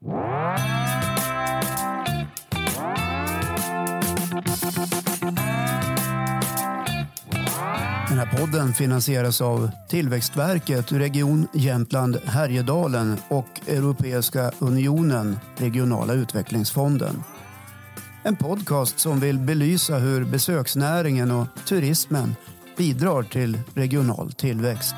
Den här podden finansieras av Tillväxtverket, Region Jämtland Härjedalen och Europeiska unionen, Regionala utvecklingsfonden. En podcast som vill belysa hur besöksnäringen och turismen bidrar till regional tillväxt.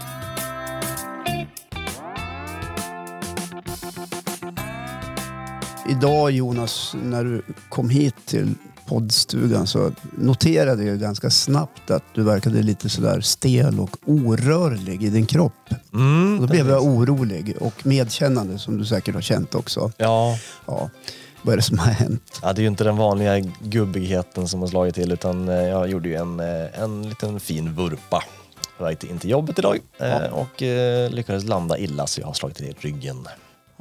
Idag Jonas, när du kom hit till poddstugan så noterade jag ganska snabbt att du verkade lite sådär stel och orörlig i din kropp. Mm, Och då blev jag orolig och medkännande som du säkert har känt också. Ja, Ja, vad är det som har hänt? ja, det är ju inte den vanliga gubbigheten som har slagit till utan eh, jag gjorde ju en, eh, en liten fin vurpa på väg in till jobbet idag Ja. och eh, lyckades landa illa så jag har slagit till ryggen.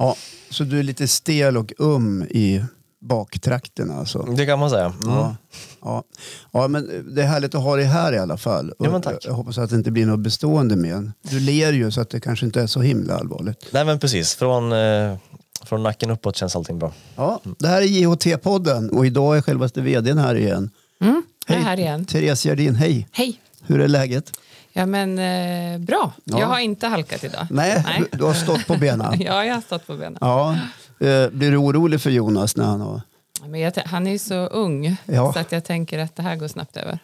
Ja, så du är lite stel och um i baktrakterna alltså? Det kan man säga. Mm. Ja, ja. ja, men det är härligt att ha dig här i alla fall. Och Ja, men tack. Jag hoppas att det inte blir något bestående men Du ler ju så att det kanske inte är så himla allvarligt. Nej men precis, från, eh, från nacken uppåt känns allting bra. Ja, det här är JHT-podden och idag är självaste vdn här igen. Mm, jag är här igen. Therese Gerdin, hej. Hej. Hur är läget? Ja, men eh, bra. Ja. Jag har inte halkat idag. Nej, Du, du har stått på benen. ja, jag har stått på benen. Ja. Eh, Blir du orolig för Jonas när han har... Men jag, han är ju så ung Ja. så att jag tänker att det här går snabbt över.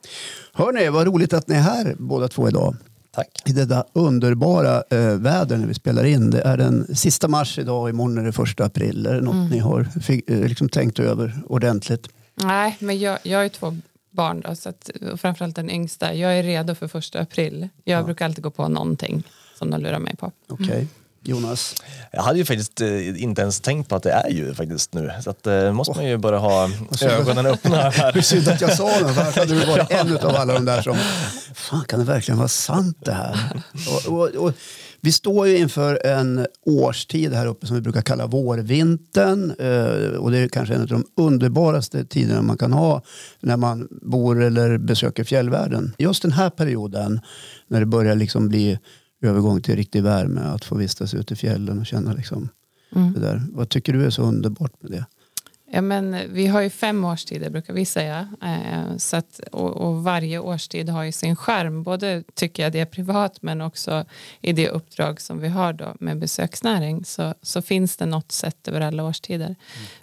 Hörni, vad roligt att ni är här båda två idag. Tack. I detta underbara eh, väder när vi spelar in. Det är den sista mars idag och imorgon är det första april. Är det något Mm. ni har eh, liksom tänkt över ordentligt? Nej, men jag, jag har ju två barn då, så att, och framförallt den yngsta. Jag är redo för första april. Jag brukar alltid gå på någonting som de lurar mig på. Okej. Jonas? Jag hade ju faktiskt eh, inte ens tänkt på att det är ju faktiskt nu. Så att, eh, måste man ju börja ha ögonen öppna här. synd att jag sa det, för hade du varit en av alla de där som... Fan, kan det verkligen vara sant det här? Och, och, och, vi står ju inför en årstid här uppe som vi brukar kalla vårvintern. Eh, och det är kanske en av de underbaraste tiderna man kan ha när man bor eller besöker fjällvärlden. Just den här perioden när det börjar liksom bli övergång till riktig värme, att få vistas ute i fjällen och känna liksom det där. Vad tycker du är så underbart med det? Ja, men vi har ju fem årstider brukar vi säga. Eh, så att, och, och varje årstid har ju sin skärm. Både tycker jag det är privat men också i det uppdrag som vi har då med besöksnäring så, så finns det något sätt över alla årstider. Mm.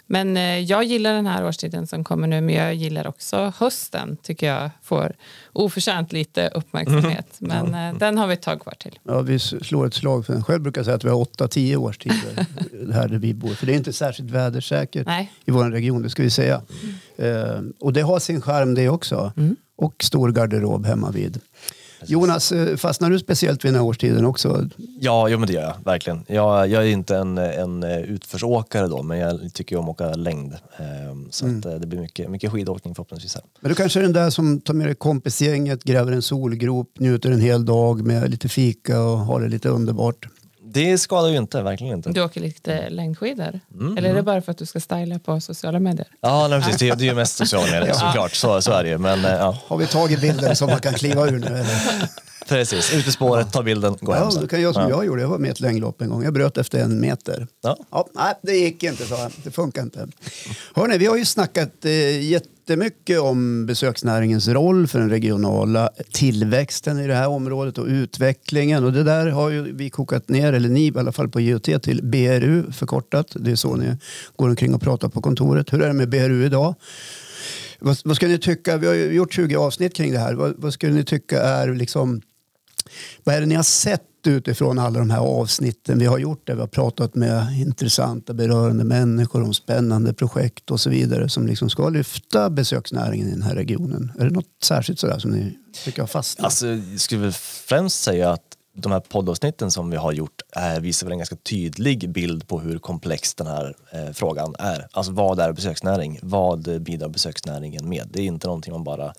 Men eh, jag gillar den här årstiden som kommer nu men jag gillar också hösten tycker jag får oförtjänt lite uppmärksamhet. Men eh, den har vi ett tag kvar till. Ja, vi slår ett slag för den. Själv brukar jag säga att vi har 8-10 årstider här där vi bor. För det är inte särskilt vädersäkert Nej. i vår region, det ska vi säga. Eh, och det har sin charm det också. Och stor garderob hemma vid. Jonas, eh, fastnar du speciellt vid den här årstiden också? Ja, jo, men det gör jag verkligen. Jag, jag är inte en, en eh, utförsåkare då, men jag tycker om att åka längd. Ehm, Så att, eh, det blir mycket, mycket skidåkning förhoppningsvis här. Men du kanske är den där som tar med dig kompisgänget, gräver en solgrop, njuter en hel dag med lite fika och har det lite underbart. Det skadar ju inte, verkligen inte. Du åker lite längdskidor? Eller är det bara för att du ska styla på sociala medier? Ja, nej, precis. Det, det är ju mest sociala medier såklart, så, så är det ju. Men eh, ja, Har vi tagit bilden som man kan kliva ur nu? Eller? Precis. Ut i spåret, ta bilden, gå hem Ja, sen. du kan göra som Ja. jag gjorde. Jag var med i ett längdlopp en gång. Jag bröt efter en meter. Ja. Ja, nej, det gick inte, så Det funkar inte. Hörrni, vi har ju snackat eh, jättemycket om besöksnäringens roll för den regionala tillväxten i det här området och utvecklingen. Och det där har ju vi kokat ner, eller ni i alla fall på JOT, till BRU förkortat. Det är så ni går omkring och pratar på kontoret. Hur är det med BRU idag? Vad, vad ska ni tycka? Vi har ju gjort 20 avsnitt kring det här. Vad, vad skulle ni tycka är liksom vad är det ni har sett utifrån alla de här avsnitten vi har gjort där vi har pratat med intressanta berörande människor om spännande projekt och så vidare som liksom ska lyfta besöksnäringen i den här regionen? Är det något särskilt sådär som ni tycker har fastnat? Alltså, jag skulle väl främst säga att de här poddavsnitten som vi har gjort visar väl en ganska tydlig bild på hur komplex den här eh, frågan är. Alltså vad är besöksnäring? Vad bidrar besöksnäringen med? Det är inte någonting man bara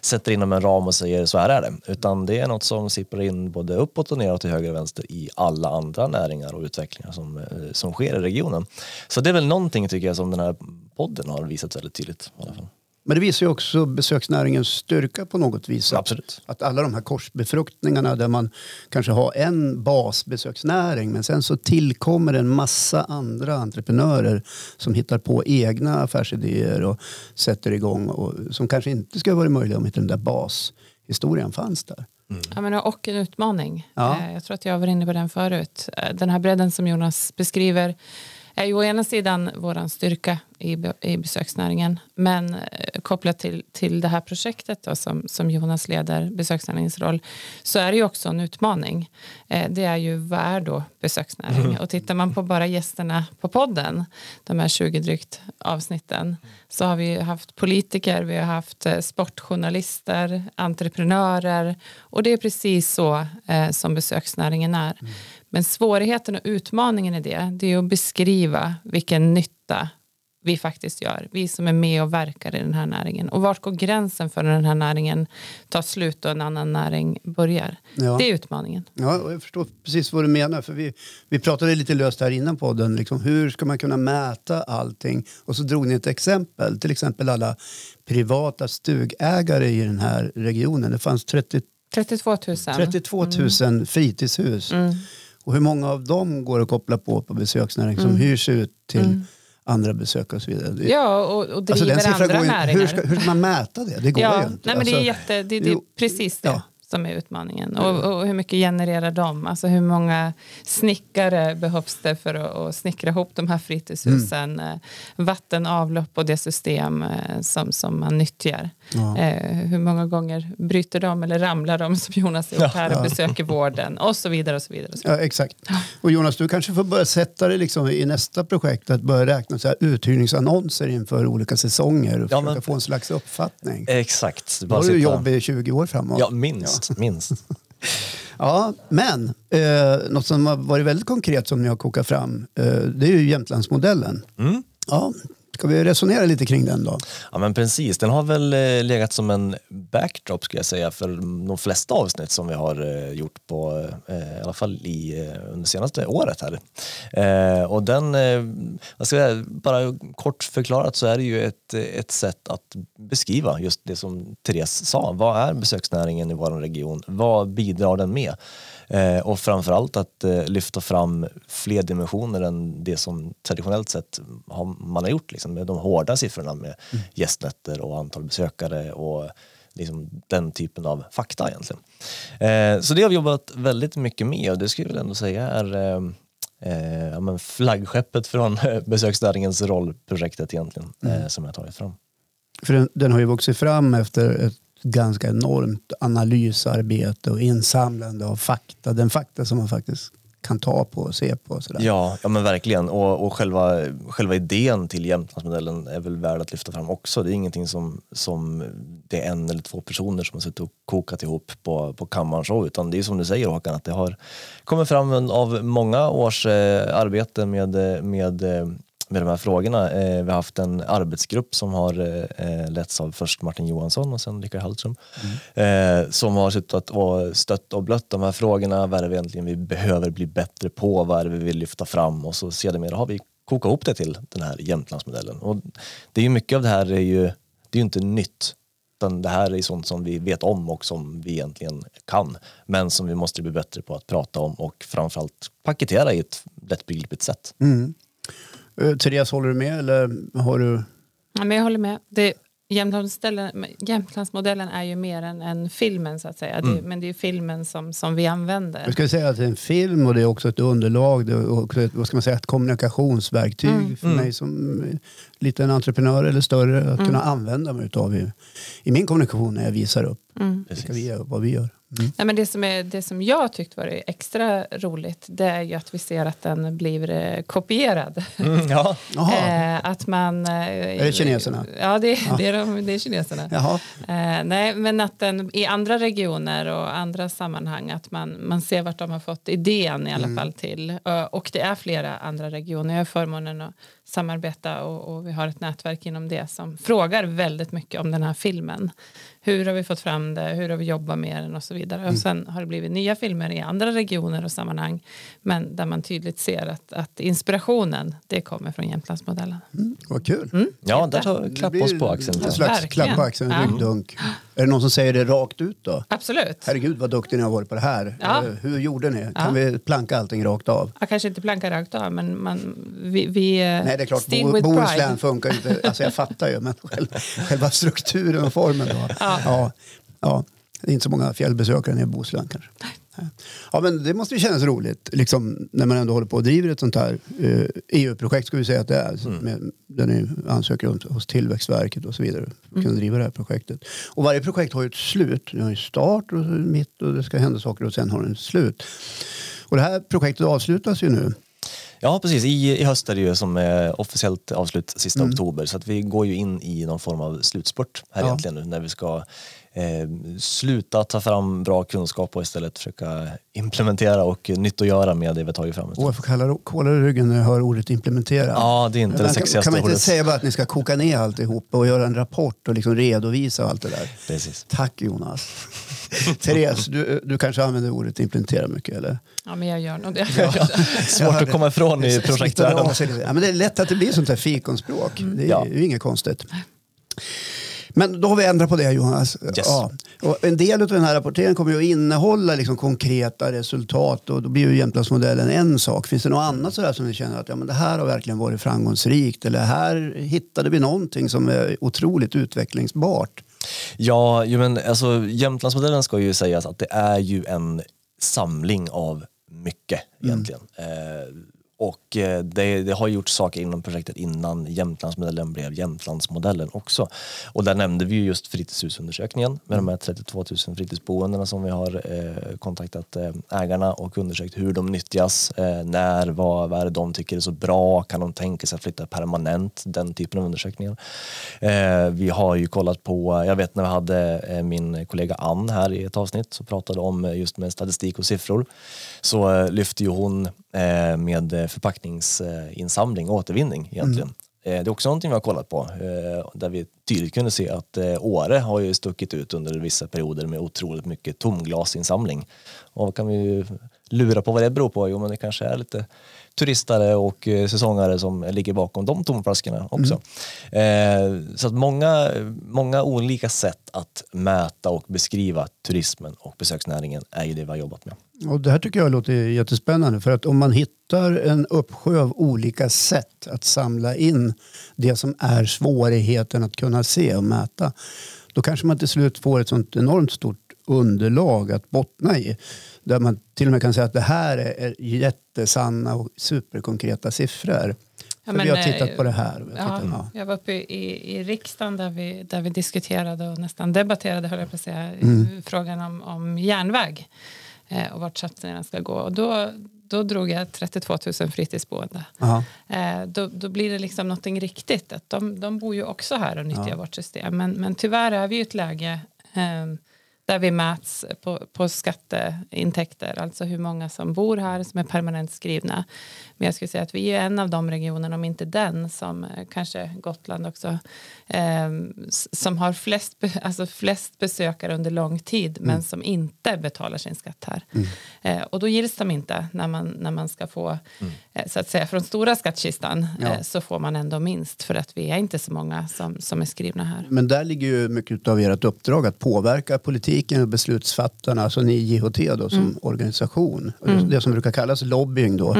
sätter inom en ram och säger så här är det. Utan det är något som sipprar in både uppåt och neråt till höger och vänster i alla andra näringar och utvecklingar som, eh, som sker i regionen. Så det är väl någonting tycker jag som den här podden har visat väldigt tydligt. I alla fall. Men det visar ju också besöksnäringens styrka på något vis. Att, Absolut. att alla de här korsbefruktningarna där man kanske har en basbesöksnäring men sen så tillkommer en massa andra entreprenörer som hittar på egna affärsidéer och sätter igång och som kanske inte skulle varit möjliga om inte den där bashistorien fanns där. Ja, men och en utmaning. Ja. Eh, Jag tror att jag var inne på den förut. Eh, Den här bredden som Jonas beskriver är ju å ena sidan vår styrka i, i besöksnäringen men eh, kopplat till, till det här projektet då, som, som Jonas leder, besöksnäringens roll, så är det ju också en utmaning. Eh, det är ju vad är då besöksnäring? Och tittar man på bara gästerna på podden, de här 20 drygt avsnitten, så har vi haft politiker, vi har haft eh, sportjournalister, entreprenörer och det är precis så eh, som besöksnäringen är. Men svårigheten och utmaningen i det, det är att beskriva vilken nytta vi faktiskt gör. Vi som är med och verkar i den här näringen. Och vart går gränsen för när den här näringen tar slut och en annan näring börjar? Ja. Det är utmaningen. Ja, och jag förstår precis vad du menar. För vi, vi pratade lite löst här innan podden. Liksom, hur ska man kunna mäta allting? Och så drog ni ett exempel. Till exempel alla privata stugägare i den här regionen. Det fanns 30, 32 000. 32 000 fritidshus. Mm. Och hur många av dem går att koppla på på besöksnäring som Mm. hyrs ut till andra besök och så vidare? Ja, och, och alltså, driver siffran andra går ju, näringar. hur, ska, hur ska man mäta det? Det går ja, ju inte. Nej, men det, är Alltså, jätte, det, det är jo, precis det ja. som är utmaningen. Och, och hur mycket genererar de? Alltså hur många snickare behövs det för att, att snickra ihop de här fritidshusen? Mm. Eh, Vatten, avlopp och det system eh, som, som man nyttjar. Ja. Eh, hur många gånger bryter de eller ramlar de som Jonas gjort här och besöker vården och så vidare. Och så vidare, och så vidare. Ja, exakt. Och Jonas, du kanske får börja sätta dig liksom i nästa projekt att börja räkna så här uthyrningsannonser inför olika säsonger och Ja, försöka men- få en slags uppfattning. Exakt. Då har du jobb i 20 år framåt. Ja, minst. minst. Ja, men eh, något som har varit väldigt konkret som ni har kokat fram, eh, det är ju Jämtlandsmodellen. Mm. Ja, ska vi resonera lite kring den då? Ja men precis, den har väl eh, legat som en backdrop skulle jag säga för de flesta avsnitt som vi har eh, gjort på, eh, i alla fall i, under senaste året här. Och den, vad ska jag säga, bara kort förklarat så är det ju ett, ett sätt att beskriva just det som Therese sa. Vad är besöksnäringen i vår region? Vad bidrar den med? Eh, och framförallt att eh, lyfta fram fler dimensioner än det som traditionellt sett har, man har gjort. Liksom, med de hårda siffrorna med gästnätter och antal besökare och liksom, den typen av fakta egentligen. Eh, så det har vi jobbat väldigt mycket med och det skulle jag väl ändå säga är eh, eh, ja, men flaggskeppet från besöksnäringens rollprojektet egentligen eh, som jag tagit fram. För den, den har ju vuxit fram efter ett ganska enormt analysarbete och insamlande av fakta. Den fakta som man faktiskt kan ta på och se på. Och sådär. Ja, ja men verkligen. Och, och själva, själva idén till Jämtlandsmodellen är väl värd att lyfta fram också. Det är ingenting som, som det är en eller två personer som har suttit och kokat ihop på, på kammaren så, utan det är som du säger Håkan, att det har kommit fram av många års eh, arbete med, eh, med eh, med de här frågorna. Eh, vi har haft en arbetsgrupp som har eh, letts av först Martin Johansson och sen Rickard Hallström. Eh, som har suttit och stött och blött de här frågorna. Vad är det egentligen vi behöver bli bättre på? Vad är det vi vill lyfta fram? Och så sedermera har vi kokat ihop det till den här Jämtlandsmodellen. Och det är ju mycket av det här är ju, det är ju inte nytt. Utan det här är sånt som vi vet om och som vi egentligen kan. Men som vi måste bli bättre på att prata om och framförallt paketera i ett lättbegripligt sätt. Mm. Eh, Therese, håller du med eller har du? Ja, men jag håller med. Det, Jämtlandsmodellen, Jämtlandsmodellen är ju mer än, än filmen så att säga. Det, men det är ju filmen som, som vi använder. Jag ska säga att det är en film och det är också ett underlag. Det är också ett, vad ska man säga, ett kommunikationsverktyg Mm. för mig som liten entreprenör eller större att kunna använda mig utav i, i min kommunikation när jag visar upp Mm. vilka vi gör, vad vi gör. Mm. Nej, men det, som är, det som jag tyckt varit extra roligt det är ju att vi ser att den blir eh, kopierad. ja. Jaha, Eh, att man, eh, är det kineserna? Ja, det, det, är, de, det är kineserna. Jaha. Eh, nej, men att den i andra regioner och andra sammanhang att man, man ser vart de har fått idén i alla Mm. fall till. Och det är flera andra regioner. Jag har förmånen att samarbeta och, och vi har ett nätverk inom det som frågar väldigt mycket om den här filmen. Hur har vi fått fram spännande, hur har vi jobbat med den och så vidare. Och sen har det blivit nya filmer i andra regioner och sammanhang men där man tydligt ser att, att inspirationen det kommer från Jämtlandsmodellen. Mm, vad kul. Ja, Jätte. där tar klappa oss på axeln. En slags Verkligen. klapp på axeln, Ja. ryggdunk. Är det någon som säger det rakt ut då? Absolut. Herregud vad duktig ni har varit på det här. Ja. Hur gjorde ni? Ja. Kan vi planka allting rakt av? Jag kanske inte plankar rakt av men man, vi, vi eh, Nej det är klart, Bo Bohuslän funkar ju inte. Alltså jag fattar ju men själva, själva strukturen och formen då. Ja. Ja. Ja, Det är inte så många fjällbesökare nere i Bohuslän kanske. Ja, men det måste ju kännas roligt liksom, när man ändå håller på och driver ett sånt här eh, EU-projekt ska vi säga att det är. Mm. Med, där ni ansöker hos Tillväxtverket och så vidare. Mm. kunna driva det här projektet. Och varje projekt har ju ett slut. Det har ju start och mitt och det ska hända saker och sen har det ett slut. Och det här projektet avslutas ju nu. Ja, precis. I, I höst är det ju som eh, officiellt avslut sista Mm. oktober så att vi går ju in i någon form av slutspurt här Ja. egentligen nu när vi ska eh, sluta ta fram bra kunskap och istället försöka implementera och nyttogöra med det vi tagit fram. Och jag får kalla kolla i ryggen när jag hör ordet implementera. Ja, det är inte Men det kan, sexigaste kan man inte ordet. säga bara att ni ska koka ner alltihop och göra en rapport och liksom redovisa allt det där? Precis. Tack Jonas. Therese, du, du kanske använder ordet implementera mycket eller? Ja men jag gör nog det. Svårt att komma ifrån i projektvärlden. Ja, men det är lätt att det blir sånt här fikonspråk. Det är Ja. ju inget konstigt. Men då har vi ändrat på det Jonas. Yes. Ja. Och en del av den här rapporteringen kommer ju att innehålla liksom konkreta resultat och då blir ju Jämtlandsmodellen en sak. Finns det något annat sådär som ni känner att ja, men det här har verkligen varit framgångsrikt eller här hittade vi någonting som är otroligt utvecklingsbart? Ja, men alltså, Jämtlandsmodellen ska ju sägas att det är ju en samling av mycket egentligen. Eh, och eh, det, det har gjort saker inom projektet innan Jämtlandsmodellen blev Jämtlandsmodellen också. Och där nämnde vi ju just fritidshusundersökningen med de här 32 000 fritidsboendena som vi har eh, kontaktat eh, ägarna och undersökt hur de nyttjas, eh, när, vad, vad är det de tycker är så bra, kan de tänka sig att flytta permanent, den typen av undersökningar. Eh, vi har ju kollat på, jag vet när vi hade eh, min kollega Ann här i ett avsnitt så pratade om eh, just med statistik och siffror så eh, lyfte ju hon med eh, förpackningsinsamling och återvinning egentligen. Eh, Det är också någonting vi har kollat på eh, där vi tydligt kunde se att Åre har ju stuckit ut under vissa perioder med otroligt mycket tomglasinsamling. Och kan vi lura på vad det beror på? Jo men det kanske är lite turistare och eh, säsongare som ligger bakom de tomflaskorna också. Eh, så att många, många olika sätt att mäta och beskriva turismen och besöksnäringen är ju det vi har jobbat med. Och det här tycker jag låter jättespännande för att om man hittar en uppsjö av olika sätt att samla in det som är svårigheten att kunna se och mäta då kanske man till slut får ett sånt enormt stort underlag att bottna i. Där man till och med kan säga att det här är jättesanna och superkonkreta siffror. Ja, men, vi har tittat eh, på det här. Ja, ja. Jag var uppe i, i riksdagen där vi, där vi diskuterade och nästan debatterade höll jag på att säga, Mm. frågan om, om järnväg eh, och vart satsningarna ska gå. Och då, då drog jag 32 000 fritidsboende. Eh, då, då blir det liksom någonting riktigt. Att de, de bor ju också här och nyttjar vårt system. Men, men tyvärr är vi i ett läge eh, där vi mäts på, på skatteintäkter. Alltså hur många som bor här som är permanent skrivna. Men jag skulle säga att vi är en av de regionerna, om inte den, som eh, kanske Gotland också, eh, som har flest, alltså flest besökare under lång tid men som inte betalar sin skatt här. Eh, och då gills de inte när man, när man ska få, eh, så att säga, från stora skattkistan Ja. eh, så får man ändå minst för att vi är inte så många som, som är skrivna här. Men där ligger ju mycket av ert uppdrag att påverka politiken och beslutsfattarna, alltså ni JHT då, som Mm. organisation. Och Det, det som brukar kallas lobbying då.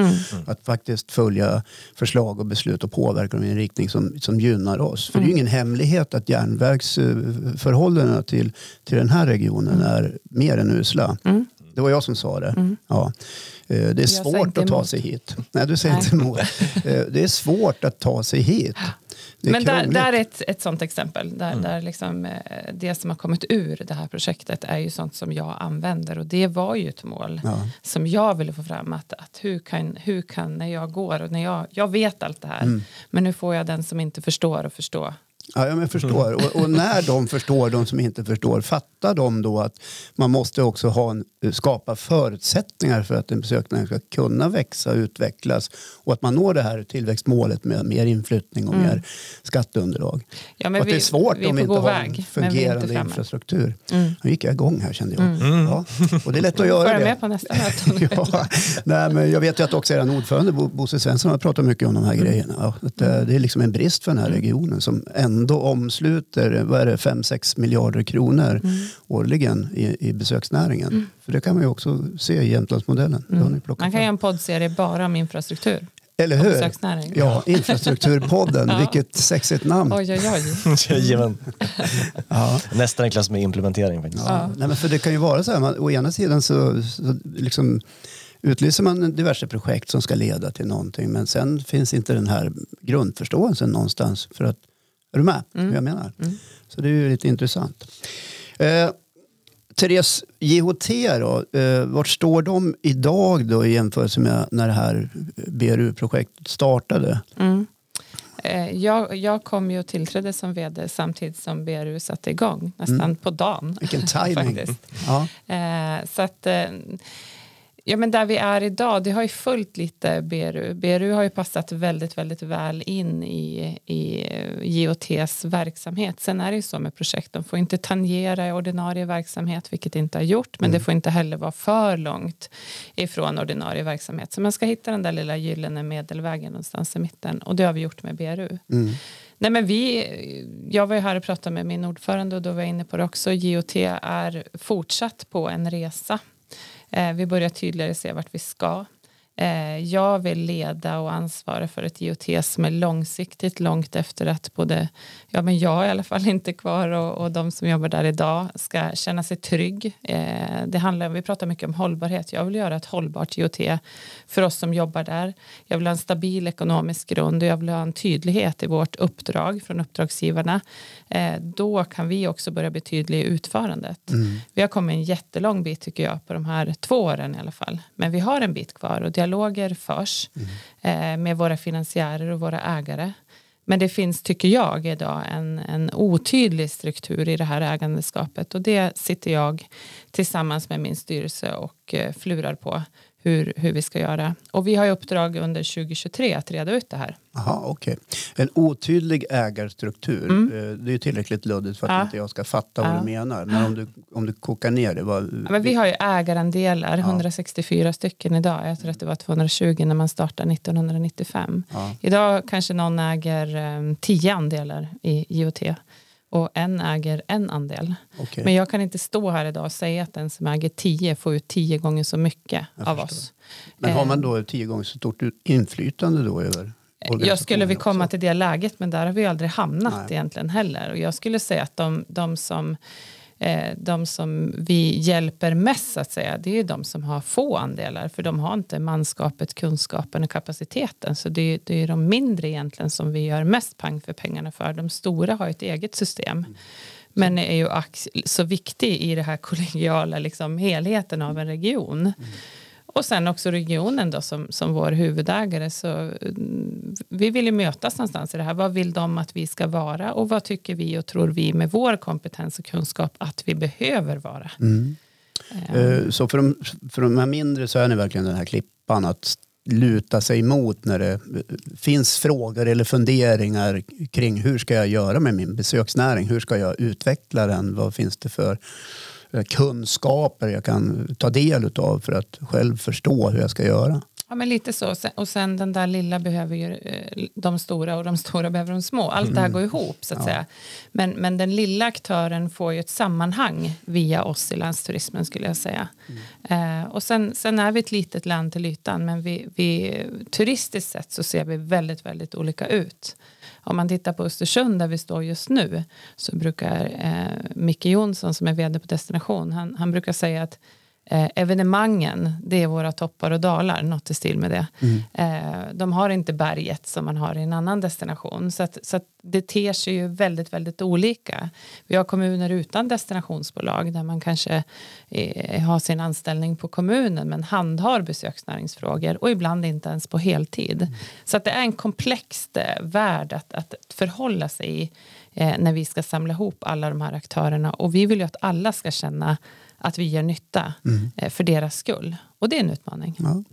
Att faktiskt följa förslag och beslut och påverka dem i en riktning som, som gynnar oss. För det är ju Mm. ingen hemlighet att järnvägsförhållandena till, till den här regionen är mer än usla. Mm. Det var jag som sa det. Ja. Eh, Det är svårt att ta sig hit. Nej, du säger Nej. inte emot. Eh, Det är svårt att ta sig hit. Men där, där är ett, ett sånt exempel. Där, där liksom, eh, det som har kommit ur det här projektet är ju sånt som jag använder. Och det var ju ett mål Ja. som jag ville få fram. Att, att hur, kan, hur kan, när jag går och när jag, jag vet allt det här. Mm. Men nu får jag den som inte förstår att förstå Ja, jag förstår. Och, och när de förstår, de som inte förstår, fattar de då att man måste också ha en, skapa förutsättningar för att en besöksnäring ska kunna växa och utvecklas och att man når det här tillväxtmålet med mer inflyttning och Mm. mer skatteunderlag. Ja, och men att det är vi- svårt vi är om vi inte har väg, en vi fungerande infrastruktur. Mm. Nu gick jag igång här kände jag. Ja. Och det är lätt att göra Vara det. med på nästa möte. Ja, nej, men jag vet ju att också er ordförande Bo- Bosse Svensson har pratat mycket om de här Mm. grejerna. Att, eh, det är liksom en brist för den här regionen som ändå omsluter vad är det, 5-6 miljarder kronor Mm. årligen i, i besöksnäringen. För det kan man ju också se i Jämtlandsmodellen. Mm. Man kan göra en poddserie bara om infrastruktur Eller hur? Ja, Infrastrukturpodden. Ja. Vilket sexigt namn. Oj, oj, oj. Ja. Nästan en klass med implementering faktiskt. Ja. Nej, men för det kan ju vara så här, man, å ena sidan så, så liksom, utlyser man diverse projekt som ska leda till någonting men sen finns inte den här grundförståelsen någonstans för att, är du med hur jag menar? Så det är ju lite intressant. Eh, Therese, JHT då, eh, vart står de idag då i jämförelse med när det här BRU-projektet startade? Mm. Eh, Jag, jag kom ju och tillträdde som vd samtidigt som BRU satte igång, nästan på dagen. Vilken timing. faktiskt. Ja. Eh, så att, eh, ja, men där vi är idag, det har ju följt lite BRU. BRU har ju passat väldigt, väldigt väl in i, i eh, JOTs verksamhet. Sen är det ju så med projekt, de får inte tangera i ordinarie verksamhet, vilket det inte har gjort, men det får inte heller vara för långt ifrån ordinarie verksamhet. Så man ska hitta den där lilla gyllene medelvägen någonstans i mitten och det har vi gjort med BRU. Mm. Nej, men vi, jag var ju här och pratade med min ordförande och då var jag inne på det också. JOT är fortsatt på en resa. Eh, vi börjar tydligare se vart vi ska. Eh, jag vill leda och ansvara för ett IoT som är långsiktigt långt efter att både ja, men jag i alla fall inte är kvar och, och de som jobbar där idag ska känna sig trygg. Eh, det handlar, vi pratar mycket om hållbarhet. Jag vill göra ett hållbart IoT för oss som jobbar där. Jag vill ha en stabil ekonomisk grund och jag vill ha en tydlighet i vårt uppdrag från uppdragsgivarna. Eh, då kan vi också börja bli tydliga i utförandet. Vi har kommit en jättelång bit tycker jag på de här två åren i alla fall. Men vi har en bit kvar och dialoger förs eh, med våra finansiärer och våra ägare. Men det finns, tycker jag, idag en, en otydlig struktur i det här ägandeskapet. Och det sitter jag tillsammans med min styrelse och eh, flurar på hur, hur vi ska göra. Och vi har i uppdrag under 2023 att reda ut det här. Aha, okej. En otydlig ägarstruktur. Eh, Det är tillräckligt luddigt för att Mm. Ja. inte jag ska fatta vad Ja. du menar. Men om du, om du kokar ner det. Vad, Ja, men vi har ju ägarandelar, 164 stycken idag. Jag tror att det var 220 när man startade 1995. Ja. Idag kanske någon äger eh, 10 andelar i IoT och en äger en andel. okej. Men jag kan inte stå här idag och säga att den som äger 10 får ut 10 gånger så mycket av förstår. oss. Men har Eh, man då tio gånger så stort inflytande då över Jag skulle vi komma också? till det läget men där har vi aldrig hamnat Nej. egentligen heller. Och jag skulle säga att de, de, som, eh, de som vi hjälper mest så att säga det är de som har få andelar för de har inte manskapet, kunskapen och kapaciteten. Så det, är- det är de mindre egentligen som vi gör mest pang för pengarna för. De stora har ett eget system. Men är ju så viktig i det här kollegiala liksom, helheten av en region. Och sen också regionen då som, som vår huvudägare. Så mm, vi vill ju mötas någonstans i det här. Vad vill de att vi ska vara? Och vad tycker vi och tror vi med vår kompetens och kunskap att vi behöver vara? Mm. Eh, Så för de, för de här mindre så är ni verkligen den här klippan att luta sig emot när det eh, finns frågor eller funderingar kring hur ska jag göra med min besöksnäring? Hur ska jag utveckla den? Vad finns det för kunskaper jag kan ta del av för att själv förstå hur jag ska göra? Ja, men lite så. Och sen den där lilla behöver ju eh, de stora och de stora behöver de små. Allt det här går ihop så att säga. Men, men den lilla aktören får ju ett sammanhang via oss i landsturismen skulle jag säga. Eh, och sen, sen är vi ett litet land till ytan men vi, vi, turistiskt sett så ser vi väldigt, väldigt olika ut. Om man tittar på Östersund där vi står just nu så brukar eh, Micke Jonsson som är vd på Destination han, han brukar säga att Eh, evenemangen, det är våra toppar och dalar, något i stil med det. Eh, de har inte berget som man har i en annan destination. Så, att, så att det ter sig ju väldigt, väldigt olika. Vi har kommuner utan destinationsbolag där man kanske eh, har sin anställning på kommunen men handhar besöksnäringsfrågor och ibland inte ens på heltid. Så att det är en komplex eh, värld att, att förhålla sig i eh, när vi ska samla ihop alla de här aktörerna och vi vill ju att alla ska känna att vi gör nytta eh, för deras skull. Och det är en utmaning. Ja.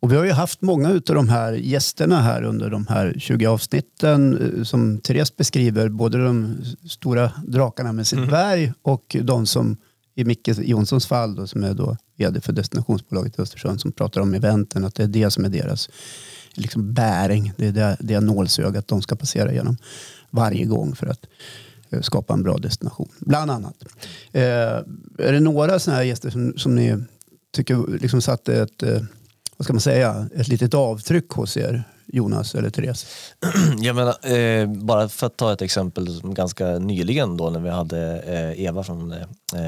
Och vi har ju haft många av de här gästerna här under de här 20 avsnitten eh, som Therese beskriver, både de stora drakarna med sitt berg och de som i Micke Jonssons fall då, som är då vd för destinationsbolaget i Östersund som pratar om eventen, att det är det som är deras liksom bäring, det är det, det nålsögat de ska passera genom varje gång för att Eh, skapa en bra destination, bland annat. Eh, är det några sådana här gäster som, som ni tycker liksom satte ett, eh, vad ska man säga, ett litet avtryck hos er, Jonas eller Therese? Jag menar, eh, bara för att ta ett exempel som ganska nyligen då när vi hade eh, Eva från eh,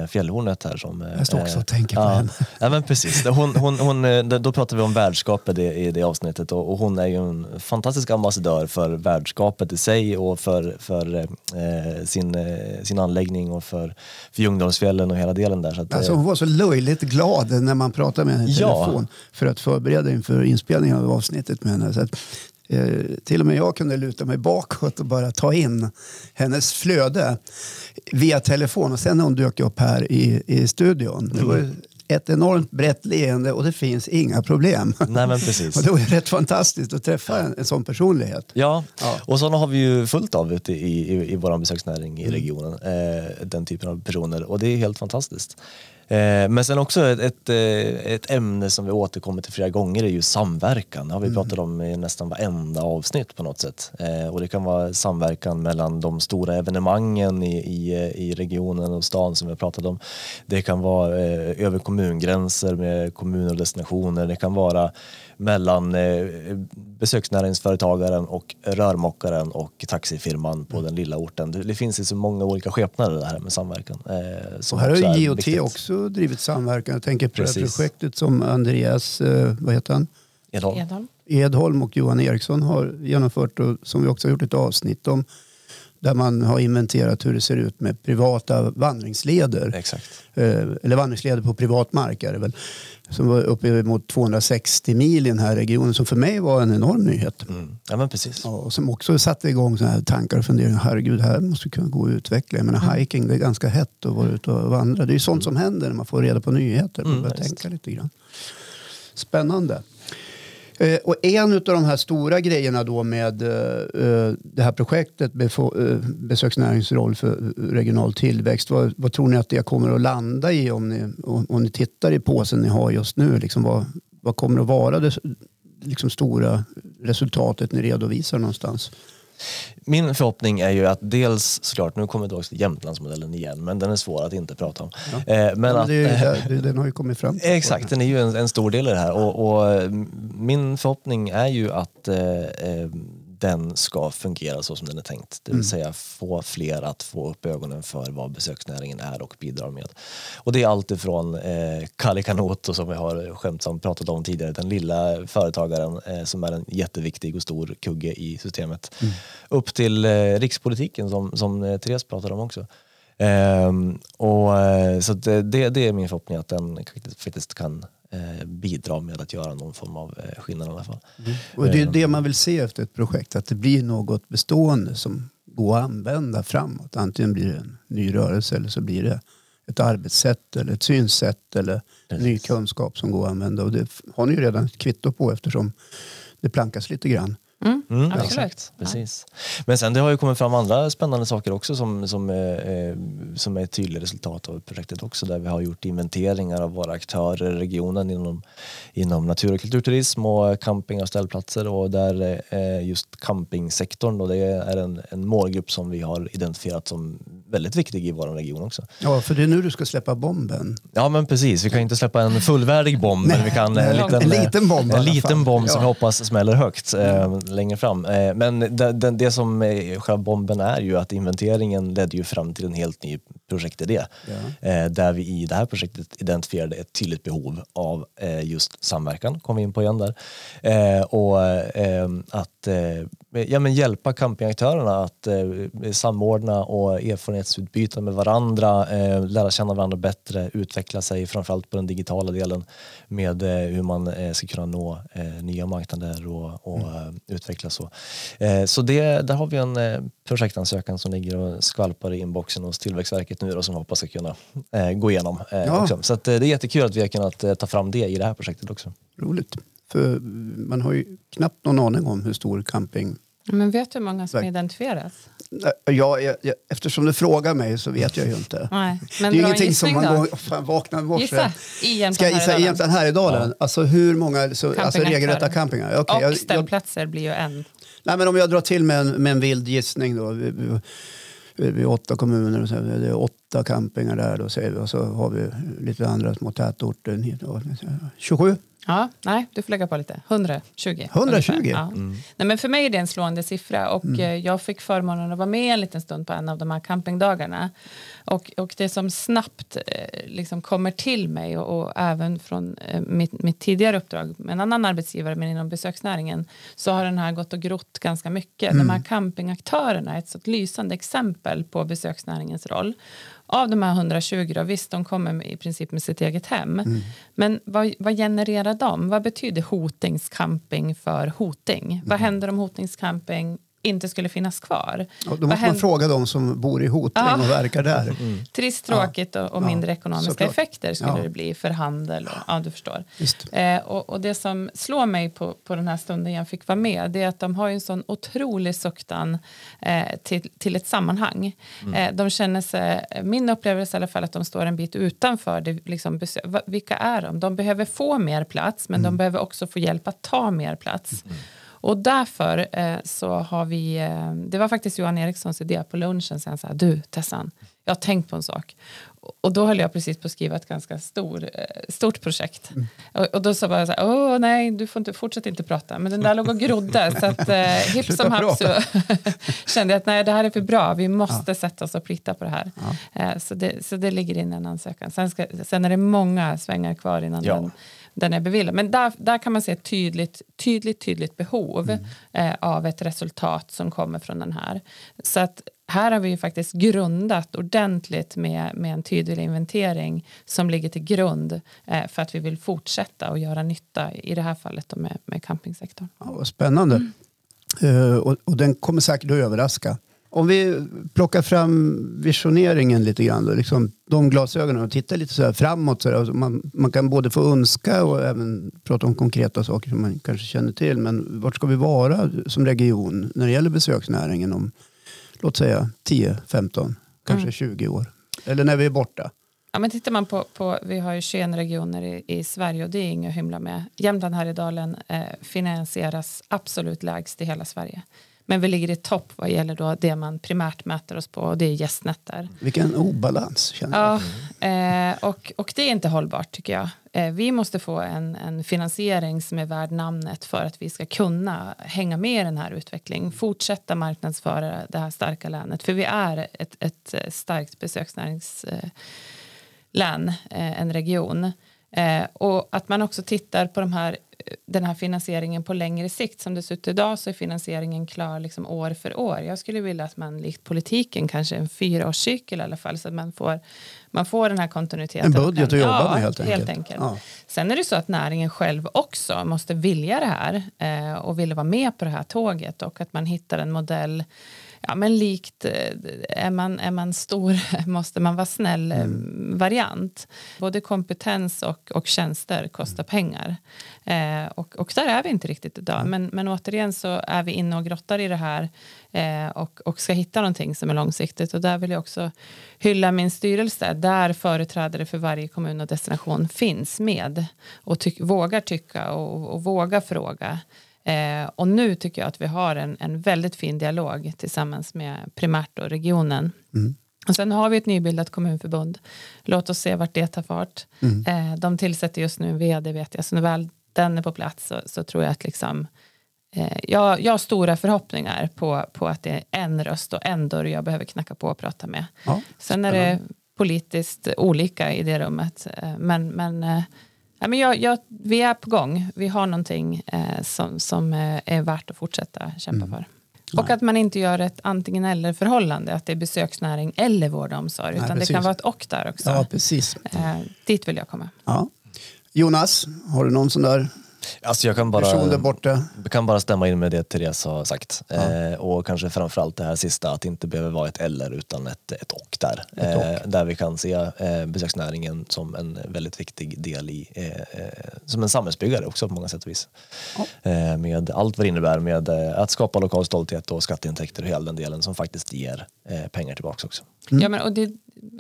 Fjällhornet här som... Eh, Jag står också och tänker på ja, henne. Ja men precis, hon, hon, hon, eh, då pratade vi om värdskapet i, i det avsnittet och, och hon är ju en fantastisk ambassadör för värdskapet i sig och för, för eh, sin, eh, sin anläggning och för, för Ljungdalsfjällen och hela delen där. Så att, Alltså eh, hon var så löjligt glad när man pratade med henne i Ja. telefon för att förbereda inför inspelningen av avsnittet med henne. Så att, eh, till och med jag kunde luta mig bakåt och bara ta in hennes flöde via telefon. Och sen när hon dök upp här i, i studion. Det var ju ett enormt brett leende och det finns inga problem. nej men precis. och det var rätt fantastiskt att träffa en, en sån personlighet. Ja, Ja. och sådana har vi ju fullt av ute i, i, i vår besöksnäring i regionen. Eh, den typen av personer och det är helt fantastiskt. Eh, men sen också ett, ett, eh, ett ämne som vi återkommer till flera gånger är ju samverkan. Det har vi pratat om i nästan varenda avsnitt på något sätt. Eh, och det kan vara samverkan mellan de stora evenemangen i, i, i regionen och stan som vi har pratat om. Det kan vara över kommungränser med kommuner och destinationer. Det kan vara mellan eh, besöksnäringsföretagaren och rörmokaren och taxifirman på den lilla orten. Det, det finns ju så många olika skepnader det här med samverkan. Eh, Och här har är ju också drivit samverkan. Jag tänker på det Precis. här projektet som Andreas, eh, vad heter han? Edholm. Edholm. Edholm och Johan Eriksson har genomfört och som vi också har gjort ett avsnitt om. Där man har inventerat hur det ser ut med privata vandringsleder. Exakt. Eh, eller vandringsleder på privat mark är det väl. Som var uppe mot 260 mil i den här regionen. Som för mig var en enorm nyhet. Mm. Ja men precis. Ja, och som också satte igång såna här tankar och funderingar. Herregud, här måste vi kunna gå och utveckla. Jag menar, hiking, det är ganska hett att vara ute och vandra. Det är ju sånt som händer när man får reda på nyheter. Man Mm, börjar tänka lite grann. Spännande. Eh, och en av de här stora grejerna då med eh, eh, det här projektet besöksnäringens roll för regional tillväxt. Vad, vad tror ni att det kommer att landa i om ni, om ni tittar i påsen ni har just nu? Liksom vad, vad kommer att vara det liksom stora resultatet ni redovisar någonstans? Min förhoppning är ju att dels såklart, nu kommer jag tillbaka till Jämtlandsmodellen igen, men den är svår att inte prata om. Eh, men Ja, att, ju det, den har ju kommit fram. Exakt, den är ju en, en stor del i det här och, och eh, min förhoppning är ju att eh, eh, den ska fungera så som den är tänkt. Det vill säga få fler att få upp ögonen för vad besöksnäringen är och bidrar med. Och det är allt ifrån eh, Kalle Kanot som vi har skämtsamt pratat om tidigare, den lilla företagaren eh, som är en jätteviktig och stor kugge i systemet. Upp till eh, rikspolitiken som, som eh, Therese pratade om också. Ehm, och, eh, så att det, det är min förhoppning att den faktiskt- kan eh, bidra med att göra någon form av eh, skillnad i alla fall. Och det är det man vill se efter ett projekt. Att det blir något bestående som går att använda framåt. Antingen blir det en ny rörelse eller så blir det ett arbetssätt eller ett synsätt eller ny kunskap som går att använda. Och det har ni ju redan ett kvitto på eftersom det plankas lite grann. Mm, Mm, absolut. exakt, precis. Men sen det har ju kommit fram andra spännande saker också som, som, eh, eh, som är ett tydligt resultat av projektet också där vi har gjort inventeringar av våra aktörer i regionen inom, inom natur och kulturturism och camping och ställplatser och där eh, just campingsektorn och det är en, en målgrupp som vi har identifierat som väldigt viktig i vår region också. Ja, för det är nu du ska släppa bomben. Ja men precis, vi kan inte släppa en fullvärdig bomb men vi kan nej, en liten, en liten bomb en liten bomb som Ja. jag hoppas smäller högt eh, längre fram. Eh, men det, det, det som eh, själva bomben är ju att inventeringen ledde ju fram till en helt ny projekt är det. Ja. Eh, där vi i det här projektet identifierade ett tydligt behov av just samverkan, kom vi in på igen där. Och att ja, men hjälpa campingaktörerna att eh, samordna och erfarenhetsutbyta med varandra, eh, lära känna varandra bättre, utveckla sig framförallt på den digitala delen med eh, hur man eh, ska kunna nå eh, nya marknader och, och eh, utveckla så. Så det, där har vi en projektansökan som ligger och skvalpar i inboxen hos Tillväxtverket nu och som vi hoppas ska kunna gå igenom Ja. Så att, det är jättekul att vi har kunnat ta fram det i det här projektet också. Roligt. För man har ju knappt någon aning om hur stor camping... Men vet du hur många som identifieras? Ja, jag, jag, eftersom du frågar mig så vet jag ju inte. Nej. det Men är dra en ingenting som man går, fan, vaknar i morse. Gissa. I Ska jag gissa Jämtland egentligen här i Dalen? Alltså hur många så, alltså Campingaktörer. regelrätta campingar? Okej, Och jag, ställplatser blir ju en. nej, men om jag drar till med en, med en vild gissning då. Vi, vi, vi, är åtta kommuner och så, det är åtta campingar där då säger vi. Och så har vi lite andra små tätorter. hit och- 27? Ja, nej, du får lägga på lite. 120. 120? ungefär. Ja. Nej, men för mig är det en slående siffra och Mm. eh, jag fick förmånen att vara med en liten stund på en av de här campingdagarna. Och, och det som snabbt eh, liksom kommer till mig och, och även från eh, mitt, mitt tidigare uppdrag med en annan arbetsgivare men inom besöksnäringen så har den här gått och grott ganska mycket. De här campingaktörerna är ett så lysande exempel på besöksnäringens roll. Av de här 120, då, visst de kommer i princip med sitt eget hem. Men vad, vad genererar de? Vad betyder hotingscamping för hoting? Vad händer om hotingscamping inte skulle finnas kvar? Ja, då Vad måste man händer- fråga de som bor i Hoting Ja. och verkar där. Trist, tråkigt och, och mindre ekonomiska såklart. effekter skulle Ja. det bli för handel. Och, ja, du förstår. Eh, och, och det som slår mig på, på den här stunden jag fick vara med det är att de har en sån otrolig suktan eh, till, till ett sammanhang. Eh, de känner sig, min upplevelse i alla fall att de står en bit utanför. Det, liksom, vilka är de? De behöver få mer plats men de behöver också få hjälp att ta mer plats. Och därför eh, så har vi, eh, det var faktiskt Johan Erikssons idé på lunchen, sen så här, du Tessan, jag har tänkt på en sak. Och då höll jag precis på att skriva ett ganska stor, eh, stort projekt. Och, och då sa jag så här, åh nej, du får inte, fortsätt inte prata. Men den där låg och grodde, så att eh, hipp som happ så kände jag att nej, det här är för bra, vi måste sätta oss och plitta på det här. Eh, så, det, så det ligger in en ansökan. Sen, ska, sen är det många svängar kvar innan Ja. den, den är beviljad. Men där, där kan man se ett tydligt, tydligt, tydligt behov eh, av ett resultat som kommer från den här. Så att här har vi ju faktiskt grundat ordentligt med, med en tydlig inventering som ligger till grund eh, för att vi vill fortsätta och göra nytta i det här fallet med, med campingsektorn. Ja, vad spännande. Eh, och, och den kommer säkert att överraska. Om vi plockar fram visioneringen lite grann, då, liksom de glasögonen och tittar lite så framåt. Så alltså man, man kan både få önska och även prata om konkreta saker som man kanske känner till. Men vart ska vi vara som region när det gäller besöksnäringen om låt säga 10, 15, kanske 20 år? Eller när vi är borta? Ja, men tittar man på, på, vi har ju 21 regioner i, i Sverige och det är inget att hymla med. Jämtland Härjedalen eh, finansieras absolut lägst i hela Sverige. Men vi ligger i topp vad gäller då det man primärt mäter oss på och det är gästnätter. Vilken obalans känner jag. Ja, eh, och, och det är inte hållbart tycker jag. Eh, vi måste få en, en finansiering som är värd namnet för att vi ska kunna hänga med i den här utvecklingen. Fortsätta marknadsföra det här starka länet. För vi är ett, ett starkt besöksnäringslän, eh, en region. Eh, och att man också tittar på de här, den här finansieringen på längre sikt. Som det ser ut idag så är finansieringen klar liksom år för år. Jag skulle vilja att man likt politiken kanske en fyraårscykel i alla fall så att man får, man får den här kontinuiteten. En budget kan- att jobba ja, med helt enkelt. Ja. Sen är det så att näringen själv också måste vilja det här eh, och vill vara med på det här tåget och att man hittar en modell Ja, men likt eh, är man, är man stor måste man vara snäll eh, variant. Både kompetens och, och tjänster kostar pengar. Eh, och, och där är vi inte riktigt idag. Men, men återigen så är vi inne och grottar i det här eh, och, och ska hitta någonting som är långsiktigt. Och där vill jag också hylla min styrelse där företrädare för varje kommun och destination finns med och tyck, vågar tycka och, och våga fråga. Eh, och nu tycker jag att vi har en, en väldigt fin dialog tillsammans med primärt och regionen. Och sen har vi ett nybildat kommunförbund. Låt oss se vart det tar fart. Eh, de tillsätter just nu en vd vet jag. Så när väl den är på plats så, så tror jag att liksom eh, jag, jag har stora förhoppningar på, på att det är en röst och en dörr jag behöver knacka på och prata med. Ja, Sen är det politiskt olika i det rummet. Eh, men, men, eh, ja, men jag, jag, vi är på gång. Vi har någonting eh, som, som eh, är värt att fortsätta kämpa Mm. för. Och att man inte gör ett antingen eller förhållande, att det är besöksnäring eller vård och omsorg, Nej, utan det precis. kan vara ett och där också. Ja, precis. Eh, dit vill jag komma. Ja. Jonas, har du någon sån där Alltså jag kan där bara, borta? kan bara stämma in med det Therese har sagt. Eh, och kanske framförallt det här sista, att det inte behöver vara ett eller utan ett, ett och där. Ett och. Eh, där vi kan se eh, besöksnäringen som en väldigt viktig del i, eh, eh, som en samhällsbyggare också på många sätt och vis. Eh, med allt vad det innebär med eh, att skapa lokal stolthet och skatteintäkter och hela den delen som faktiskt ger eh, pengar tillbaka också. Ja, men, och det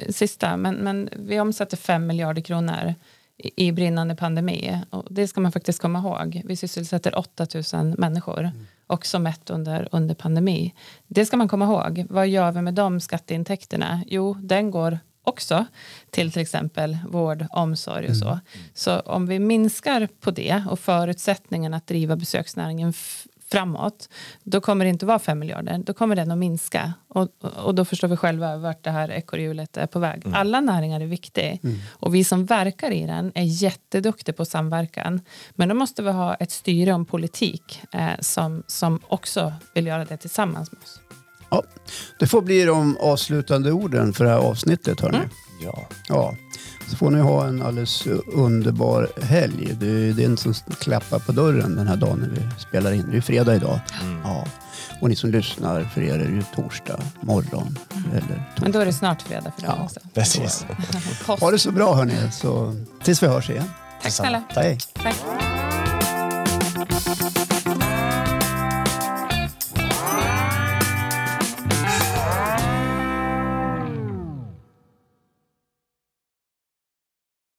sista, men, men vi omsätter 5 miljarder kronor i, brinnande pandemi. Och det ska man faktiskt komma ihåg. Vi sysselsätter 8 000 människor, också mätt under, under pandemi. Det ska man komma ihåg. Vad gör vi med de skatteintäkterna? Jo, den går också till till exempel vård, omsorg och så. Så om vi minskar på det och förutsättningen att driva besöksnäringen framåt, då kommer det inte vara 5 miljarder, då kommer den att minska. Och, och då förstår vi själva vart det här ekorrhjulet är på väg. Alla näringar är viktiga och vi som verkar i den är jätteduktiga på samverkan. Men då måste vi ha ett styre om politik eh, som, som också vill göra det tillsammans med oss. Ja, det får bli de avslutande orden för det här avsnittet. Hörni. Ja. Ja, så får ni ha en alldeles underbar helg. Det är den som klappar på dörren den här dagen när vi spelar in. Det är fredag idag. Ja. Och ni som lyssnar, för er är det ju torsdag morgon. Eller Men torsdag. då är det snart fredag för dem Ja. också. Precis. Ha det så bra hörni, så tills vi hörs igen. Tack snälla. Tack. Hej. Tack.